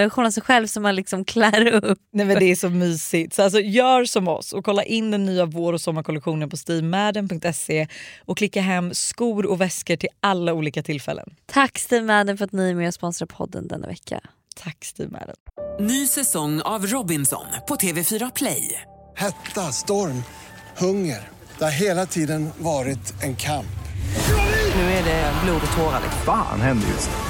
miniversion av sig själv som man liksom klär upp. Nej men det är så mysigt. Så alltså, gör som oss och kolla in den nya vår och sommarkollektionen på steamadden.se och klicka hem skor och väskor till alla olika tillfällen. Tack Steve Madden för att ni är med och sponsrar podden denna vecka. Tack Steve Madden. Ny säsong av Robinson på TV4 Play. Hetta, storm, hunger. Det har hela tiden varit en kamp. Nu är det blod och tårar. liksom. Fan händer just nu.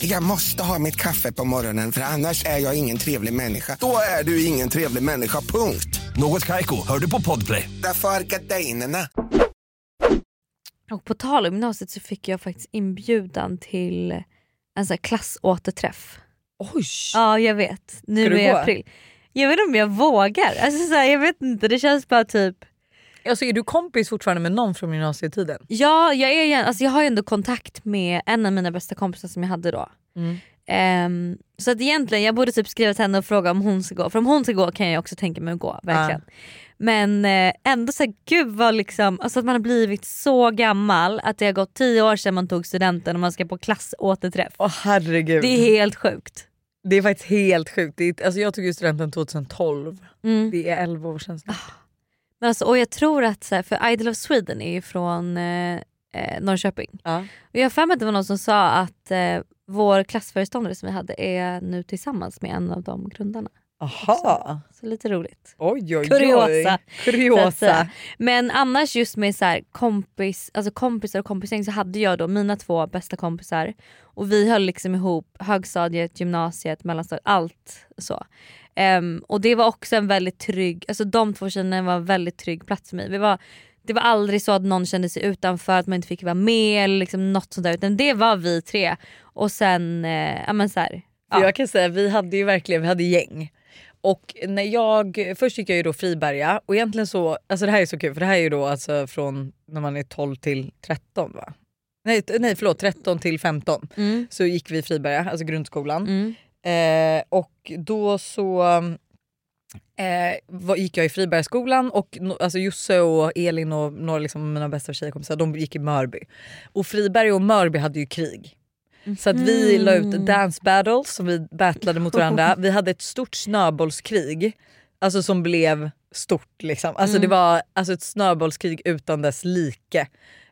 Jag måste ha mitt kaffe på morgonen för annars är jag ingen trevlig människa. Då är du ingen trevlig människa, punkt. Något Kaiko, hör du på Podplay. Därför är gardinerna. Och på tal om gymnasiet så fick jag faktiskt inbjudan till en sån här klassåterträff. Oj! Ja jag vet, nu Ska gå? april. Jag vet inte om jag vågar. Alltså, så här, jag vet inte, det känns bara typ Alltså, är du kompis fortfarande med någon från gymnasietiden? Ja, jag, är, alltså jag har ju ändå kontakt med en av mina bästa kompisar som jag hade då. Mm. Ehm, så att egentligen, jag borde typ skriva till henne och fråga om hon ska gå. För om hon ska gå kan jag också tänka mig att gå. verkligen. Men eh, ändå så här, gud vad liksom, alltså att man har blivit så gammal att det har gått tio år sedan man tog studenten och man ska på klassåterträff. Åh herregud. Det är helt sjukt. Det är faktiskt helt sjukt. Det är, alltså, jag tog ju studenten 2012. Mm. Det är 11 år sedan snart. Men alltså, och jag tror att, så här, för Idol of Sweden är ju från eh, eh, Norrköping. Ja. Och jag har för mig att det var någon som sa att eh, vår klassföreståndare som vi hade är nu tillsammans med en av de grundarna. Aha. Så lite roligt. Oj oj oj. Kuriosa. Att Kuriosa. säga. Men annars just med så här kompis, alltså kompisar och kompisgäng så hade jag då mina två bästa kompisar och vi höll liksom ihop högstadiet, gymnasiet, mellanstadiet, allt så. Ehm, och det var också en väldigt trygg, alltså de två tjejerna var en väldigt trygg plats för mig. Vi var, det var aldrig så att någon kände sig utanför, att man inte fick vara med eller liksom något sånt där utan det var vi tre. Och sen, eh, ja men så här, ja. Jag kan säga vi hade ju verkligen vi hade gäng. Och när jag, först gick jag ju då Friberga och egentligen så, alltså det här är så kul för det här är ju då alltså från när man är 12 till 13 va? Nej, nej förlåt 13 till 15 Mm. så gick vi Friberga, alltså grundskolan. Mm. Eh, och då så eh, var, gick jag i Fribergsskolan och no, alltså Josse och Elin och några liksom, mina bästa tjejkompisar de gick i Mörby. Och Friberg och Mörby hade ju krig. Så att vi la ut dance battles som vi battlade mot varandra. Vi hade ett stort snöbollskrig alltså som blev stort. Liksom. Alltså Mm. Det var alltså ett snöbollskrig utan dess like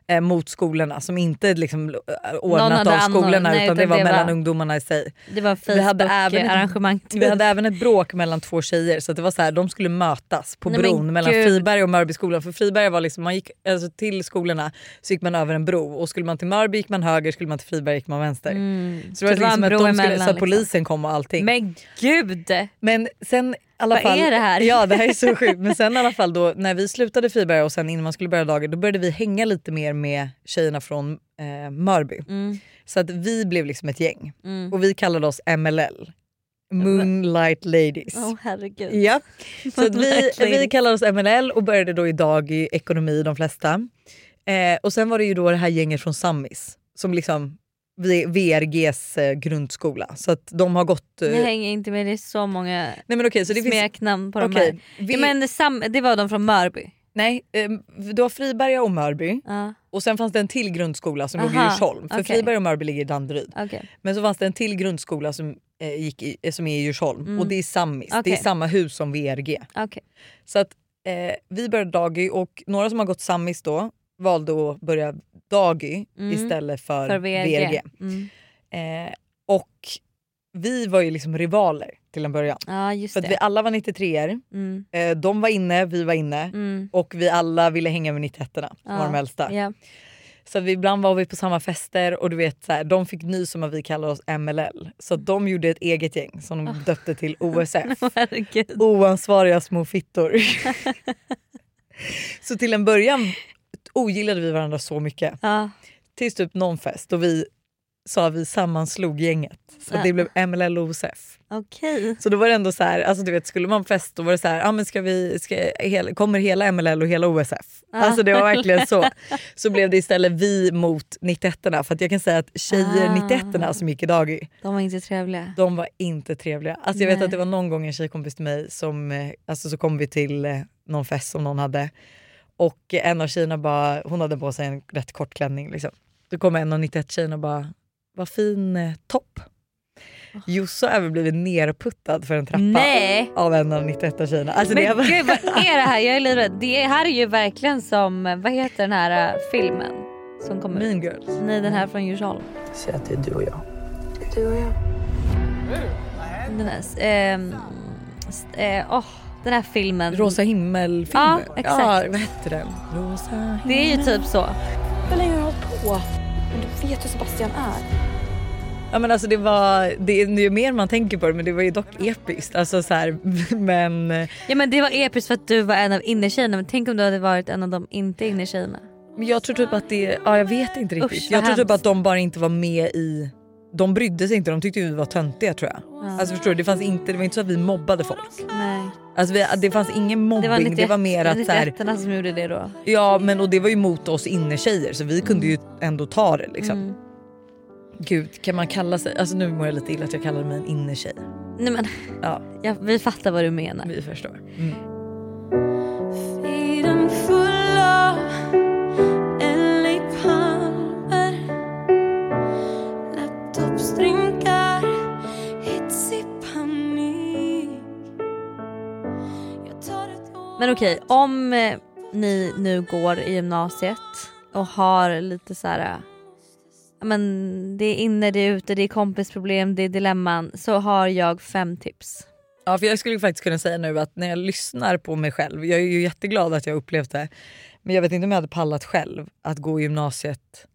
eh, mot skolorna som inte liksom, eh, ordnat av skolorna nej, utan det var det mellan var- ungdomarna i sig. Det var Vi hade även ett- Facebook-arrangemang. Vi hade även ett bråk mellan två tjejer så att det var så här, de skulle mötas på Nej, bron mellan gud. Friberg och Mörbyskolan. För Friberg var liksom, man gick alltså, till skolorna så gick man över en bro och skulle man till Mörby gick man höger, skulle man till Friberg gick man vänster. Mm. Så det var, Så det var liksom en att bro de skulle, emellan, så att liksom. polisen kom och allting. Men gud! Men sen alla fall, är det här? Ja det här är så sjukt. Men sen i alla fall då när vi slutade Friberga och sen innan man skulle börja dagen då började vi hänga lite mer med tjejerna från eh, Mörby. Mm. Så att vi blev liksom ett gäng Mm. och vi kallade oss MLL. Moonlight Ladies. Åh herregud. Ja. Så att vi, vi kallade oss MLL och började då idag i ekonomi de flesta. Eh, och sen var det ju då det här gänget från Sammis som liksom VRGs eh, grundskola. Så att de har gått... Eh, Jag hänger inte med, det är så många nej men okej så det smeknamn på de här. vi- Ja, men sam, det var de från Mörby. Nej, eh, det var Friberga och Mörby Ja, och sen fanns det en till grundskola som låg i Djursholm. För okej. Friberga och Mörby ligger i Danderyd. okej. Men så fanns det en till grundskola som, eh, gick i, eh, som är i Djursholm Mm. och det är Sammis. Det är samma hus som VRG. Så att eh, vi började Dagi och några som har gått Sammis då valde att börja Dagi Mm. istället för, För VRG. VRG. Mm. Eh, och vi var ju liksom rivaler till en början. Ja just För vi alla var 93 er Mm. eh, De var inne, vi var inne Mm. och vi alla ville hänga med 91 som var de äldsta. Ja. Så vi, ibland var vi på samma fester och du vet så här, de fick nys om att vi kallade oss MLL. Så de gjorde ett eget gäng som de döpte till OSF. Oansvariga små fittor. så till en början ogillade vi varandra så mycket. Ja. Tills typ någon fest och vi sa vi sammanslog gänget. Så Ja. det blev MLL och OSF. Okej. Så då var det ändå så här, alltså du vet skulle man fest då var det så här, ah, men ska vi, ska, hela, kommer hela MLL och hela OSF? Alltså det var verkligen så. Så blev det istället vi mot 91 för att jag kan säga att tjejer Ah. 91 som gick i dagi, De var inte trevliga. de var inte trevliga. Alltså jag vet Nej. att det var någon gång en tjejkompis till mig som, eh, alltså så kom vi till eh, någon fest som någon hade och en av tjejerna bara, hon hade på sig en rätt kort klänning liksom. Då kom en av 91 tjejerna och bara, vad fin eh, topp. Josse har även blivit nerputtad för en trappa Nej. av en av 91 tjejerna. Alltså det Men var... gud vad är det här? Jag är livrädd. Det här är ju verkligen som, vad heter den här äh, filmen? Som kommer Mean Girls. Nej den här från Djursholm. Säg att det är du och jag. Den här, ehm, st- eh, åh, den här filmen. Rosa himmel-filmen. Ja, exakt. Ja, vad hette den? Rosa himmel. Det är ju typ så. Hur länge har du hållit på? Men du vet hur Sebastian är. Ja, men alltså det, var, det är ju mer man tänker på det men det var ju dock episkt. Alltså så här, men Ja men det var episkt för att du var en av innertjejerna men tänk om du hade varit en av de inte innertjejerna. men jag tror typ att det, ja jag vet inte riktigt. Usch, jag tror typ att de bara inte var med i de brydde sig inte, de tyckte ju vi var töntiga tror jag. Ja. Alltså förstår du, det, fanns inte, det var inte så att vi mobbade folk. Nej. Alltså vi, det fanns ingen mobbing, det var, mer att så här, 91 som gjorde det då. Ja men och det var ju mot oss innertjejer så vi kunde ju ändå ta det liksom. Mm. Gud kan man kalla sig, alltså nu mår jag lite illa att jag kallar mig en innertjej. Nej men Ja ja, vi fattar vad du menar. vi förstår. Mm. Men okej, om eh, ni nu går i gymnasiet och har lite så här. eh, Men det är inne, det är ute, det är kompisproblem, det är dilemman. Så har jag fem tips. Ja, för jag skulle faktiskt kunna säga nu att när jag lyssnar på mig själv, jag är ju jätteglad att jag upplevt det, men jag vet inte om jag hade pallat själv att gå i gymnasiet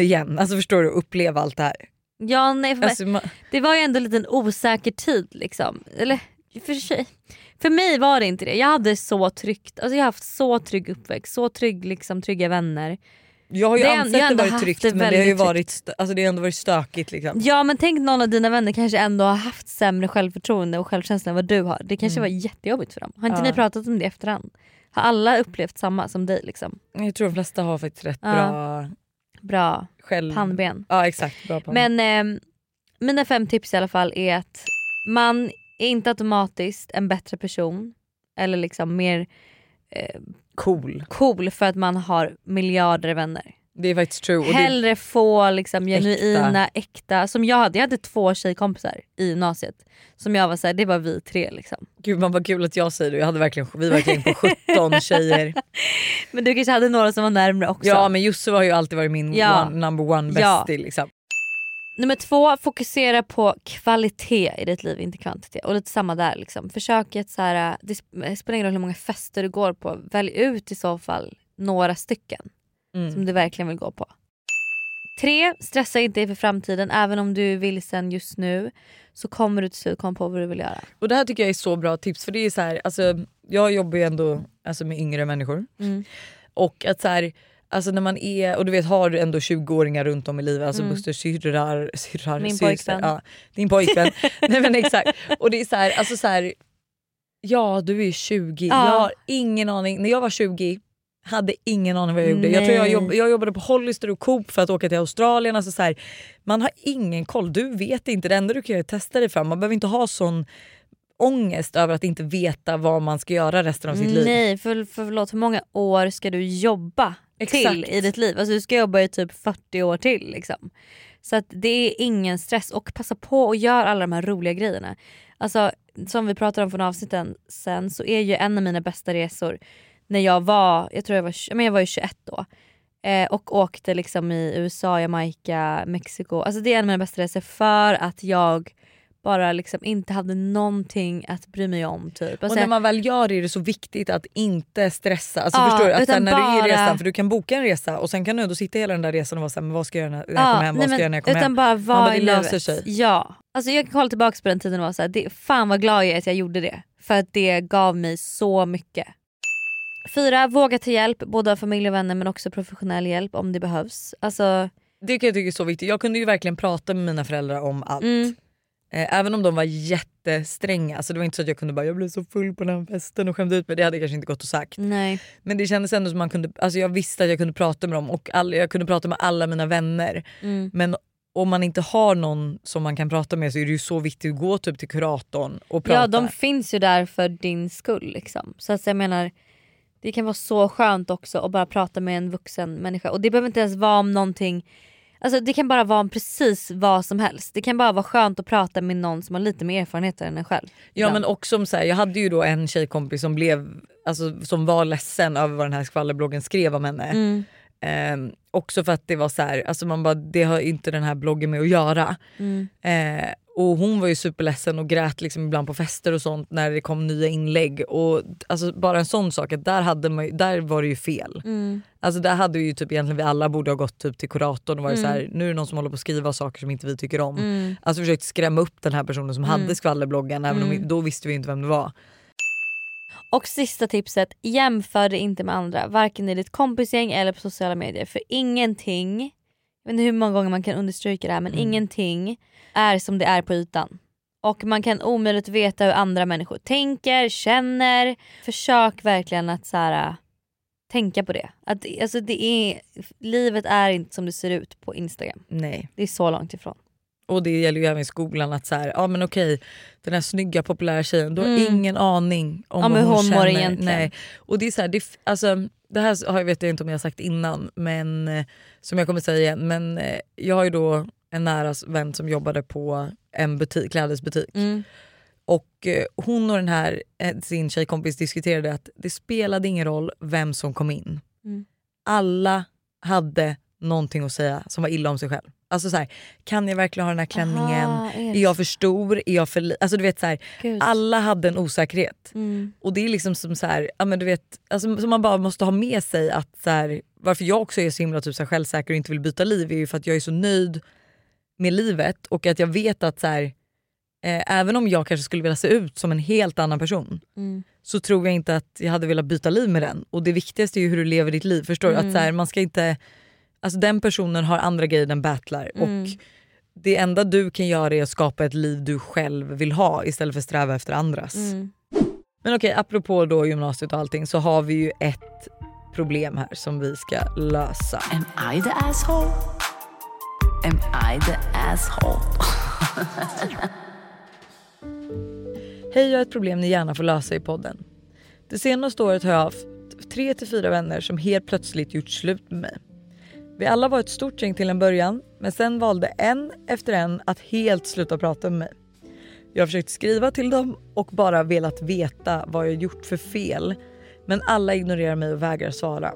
igen. Alltså förstår du, uppleva allt det här. Ja, nej, Alltså, man, Det var ju ändå en liten osäker tid liksom. Eller för sig. För mig var det inte det. Jag hade så tryggt, alltså jag har haft så trygg uppväxt, så trygg, liksom, trygga vänner. jag har ju Det ansett det varit tryggt det men det har ju varit, alltså, det har ändå varit stökigt. Liksom. Ja men tänk någon av dina vänner kanske ändå har haft sämre självförtroende och självkänsla än vad du har. Det kanske Mm. var jättejobbigt för dem. Har inte Ja. ni pratat om det i efterhand? Har alla upplevt samma som dig? Liksom? Jag tror de flesta har faktiskt rätt Ja. bra Bra själv... pannben. Ja exakt, bra pannben. Men ehm, mina fem tips i alla fall är att man är inte automatiskt en bättre person eller liksom mer eh, cool. cool för att man har miljarder vänner. Det är faktiskt true. Och det, Hellre få liksom genuina, äkta. Som jag hade, jag hade två tjejkompisar i gymnasiet. Som jag var såhär, det var vi tre liksom. gud man vad kul att jag säger det, jag hade verkligen, vi var gäng på 17 tjejer. Men du kanske hade några som var närmre också. Ja men Josse har ju alltid varit min Ja. one, number one Ja. bestie. Liksom. Nummer två, fokusera på kvalitet i ditt liv, inte kvantitet. Och lite samma där. Liksom. Försök att så här, det sp- spelar ingen roll hur många fester du går på, välj ut i så fall några stycken Mm. som du verkligen vill gå på. Tre, stressa inte inför framtiden. Även om du är vilsen just nu så kommer du till slut komma på vad du vill göra. Och det här tycker jag är så bra tips för det är så här, alltså, jag jobbar ju ändå alltså, med yngre människor. Mm. Och att så här, alltså när man är, och du vet har du ändå 20-åringar runt om i livet, alltså Mm. Busters syrrar, syrrar Min pojkvän. Ja, din pojkvän. Nej men exakt. Och det är så här, alltså så här, ja du är 20, Ja. jag har ingen aning. När jag var 20 hade ingen aning vad jag gjorde. Jag, tror jag, Nej. jobb, jag jobbade på Hollister och Coop för att åka till Australien. Alltså så här, man har ingen koll, du vet inte. Det enda du kan göra är att testa dig fram. Man behöver inte ha sån ångest över att inte veta vad man ska göra resten av sitt liv. Nej, för, för, förlåt, hur många år ska du jobba till Exakt. i ditt liv? Alltså, du ska jobba i typ 40 år till. Liksom. Så att det är ingen stress och passa på och gör alla de här roliga grejerna. Alltså, som vi pratade om från avsnitten sen så är ju en av mina bästa resor när jag var, jag tror jag var, men jag var ju 21 då. Eh, och åkte liksom i USA, Jamaica, Mexiko. Alltså det är en av mina bästa resor för att jag bara liksom inte hade någonting att bry mig om. Typ. Och Alltså, när man väl gör det är det så viktigt att inte stressa. Alltså Ja, förstår du? Att sen när du är i bara- resan, för du kan boka en resa och sen kan du ändå sitta hela den där resan och vara såhär, men vad ska jag göra när jag Ja, kommer hem? Vad nej, ska jag göra när jag kommer hem? bara Man vara bara, i det löser sig. Ja. Alltså jag kan kolla tillbaka på den tiden och vara såhär, det, fan vad glad jag är att jag gjorde det. För att det gav mig så mycket. Fyra, våga ta hjälp, både av familj och vänner men också professionell hjälp om det behövs. Alltså, Det kan jag tycka är så viktigt. Jag kunde ju verkligen prata med mina föräldrar om allt. mm, Eh, även om de var jättestränga. Alltså det var inte så att jag kunde bara jag blev så full på den här festen och skämde ut mig. Det hade kanske inte gått att sagt. nej. Men det kändes ändå som man kunde, alltså jag visste att jag kunde prata med dem och all, jag kunde prata med alla mina vänner. Mm. Men om man inte har någon som man kan prata med så är det ju så viktigt att gå typ till kuratorn och prata. Ja de finns ju där för din skull. Liksom. Så att jag menar, det kan vara så skönt också att bara prata med en vuxen människa. Och det behöver inte ens vara om någonting Alltså det kan bara vara precis vad som helst. Det kan bara vara skönt att prata med någon som har lite mer erfarenhet än en själv. Ja men också så här, jag hade ju då en tjejkompis som blev alltså, som var ledsen över vad den här skvallerbloggen skrev om henne. Mm, Ehm, också för att det var så här, alltså man bara, det har inte den här bloggen med att göra. mm. Eh, och hon var ju superledsen och grät liksom ibland på fester och sånt när det kom nya inlägg. Och alltså bara en sån sak, att där, hade man, där var det ju fel. Mm. Alltså där hade ju typ egentligen vi alla borde ha gått typ till kuratorn och varit Mm. så här, nu är det någon som håller på att skriva saker som inte vi tycker om. Mm. Alltså försökt skrämma upp den här personen som Mm. hade skvallerbloggen även om Mm. vi, då visste vi inte vem det var. Och sista tipset, jämför dig inte med andra. Varken i ditt kompisgäng eller på sociala medier. För ingenting, jag vet inte hur många gånger man kan understryka det här men Mm. ingenting är som det är på ytan. Och man kan omöjligt veta hur andra människor tänker, känner. Försök verkligen att så här, tänka på det. Att, alltså det är, livet är inte som det ser ut på Instagram. Nej. Det är så långt ifrån. Och det gäller ju även i skolan att så här, ja men okej den här snygga populära tjejen du har Mm. ingen aning om Ja, vad hon, hon känner. egentligen. Nej. Och det är så här, det, alltså, det här har jag vet jag inte om jag har sagt innan men eh, som jag kommer säga igen men eh, jag har ju då en nära vän som jobbade på en butik, klädesbutik. Mm. Och eh, hon och den här sin tjejkompis diskuterade att det spelade ingen roll vem som kom in. Mm. Alla hade någonting att säga som var illa om sig själv. Alltså så här, kan jag verkligen ha den här klänningen? Aha, är är, jag för stor? Är jag för li-? Alltså du vet så här, alla hade en osäkerhet. Mm. Och det är liksom som så här, ja men du vet, alltså, som man bara måste ha med sig att så här, varför jag också är så himla typ så här, självsäker och inte vill byta liv är ju för att jag är så nöjd med livet och att jag vet att så här, eh, även om jag kanske skulle vilja se ut som en helt annan person Mm. så tror jag inte att jag hade velat byta liv med den. Och det viktigaste är ju hur du lever ditt liv. Förstår du? Mm. Att så här, man ska inte, alltså den personen har andra grejer den battlar. Mm. Och det enda du kan göra är att skapa ett liv du själv vill ha istället för att sträva efter andras. Mm. Men okej, apropå då gymnasiet och allting så har vi ju ett problem här som vi ska lösa. Am I the asshole? Am I the asshole? Hej, jag har ett problem ni gärna får lösa i podden. Det senaste året har jag haft tre till fyra vänner som helt plötsligt gjort slut med mig. Vi alla var ett stort gäng till en början men sen valde en efter en att helt sluta prata med mig. Jag har försökt skriva till dem och bara velat veta vad jag gjort för fel men alla ignorerar mig och vägrar svara.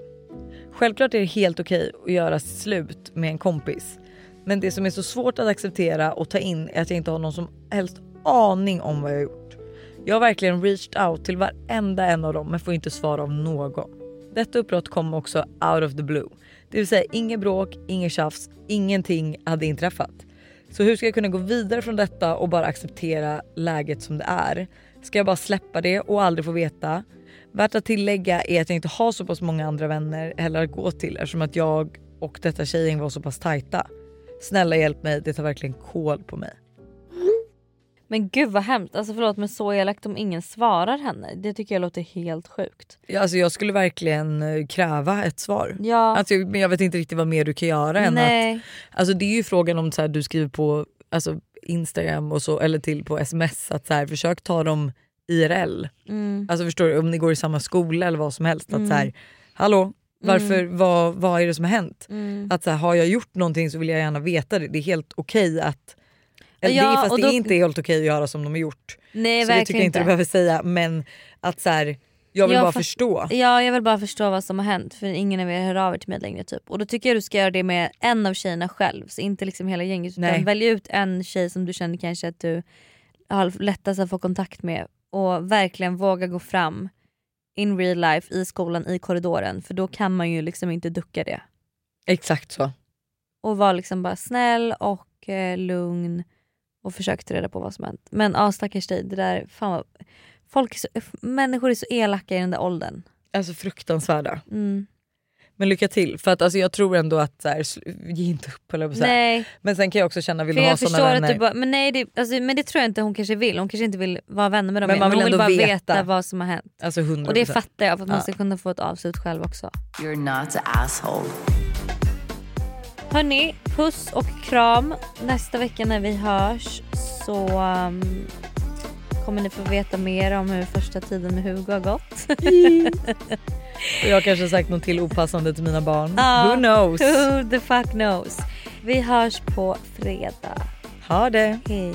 Självklart är det helt okej att göra slut med en kompis men det som är så svårt att acceptera och ta in är att jag inte har någon som helst aning om vad jag har gjort. Jag har verkligen reached out till varenda en av dem men får inte svar av någon. Detta uppbrott kom också out of the blue. Det vill säga inget bråk, inget tjafs, ingenting hade inträffat. Så hur ska jag kunna gå vidare från detta och bara acceptera läget som det är? Ska jag bara släppa det och aldrig få veta? Värt att tillägga är att jag inte har så pass många andra vänner heller att gå till eftersom att jag och detta tjejgäng var så pass tajta. Snälla hjälp mig, det tar verkligen kål på mig. Men gud vad hemskt, alltså förlåt men så elakt om ingen svarar henne. Det tycker jag låter helt sjukt. Ja, Alltså jag skulle verkligen eh, kräva ett svar. Ja. Alltså, men jag vet inte riktigt vad mer du kan göra än Nej. att... Alltså det är ju frågan om så här, du skriver på alltså, Instagram och så, eller till på sms att så här, försök ta dem IRL. Mm. Alltså förstår du, om ni går i samma skola eller vad som helst. Att Mm. så här, hallå, varför, Mm. vad, vad är det som har hänt? Mm. Att så här, har jag gjort någonting så vill jag gärna veta det. Det är helt okej att... Det Ja, är, fast och det då- är inte helt okej att göra som de har gjort. Nej så det tycker jag inte du behöver säga. Men att så här, jag vill Jag bara fatt- förstå. Ja jag vill bara förstå vad som har hänt för ingen av er hör av er till mig längre typ. Och då tycker jag du ska göra det med en av tjejerna själv, så inte liksom hela gänget. Utan Nej. välj ut en tjej som du känner kanske att du har lättast att få kontakt med och verkligen våga gå fram in real life, i skolan, i korridoren. För då kan man ju liksom inte ducka det. Exakt så. Och vara liksom bara snäll och eh, lugn och försök ta reda på vad som hänt. Men ja stackars dig, det där, fan vad, folk är så, människor är så elaka i den där åldern. Alltså fruktansvärda. Mm. Men lycka till. För att alltså, jag tror ändå att så här, ge inte upp eller så här. Nej. Men sen kan jag också känna, vill För du ha såna vänner? att du bara, men nej det, alltså, men det tror jag inte hon kanske vill. Hon kanske inte vill vara vänner med dem Men man vill hon vill bara veta. veta. vad som har hänt. Alltså 100%. Och det fattar jag för att man ska kunna få ett avslut själv också. You're not the asshole. Hörni, puss och kram. Nästa vecka när vi hörs så um, kommer ni få veta mer om hur första tiden med Hugo har gått. Och jag har kanske sagt något till opassande till mina barn. Ja, Who knows? Who the fuck knows. Vi hörs på fredag. Ha det. Hej.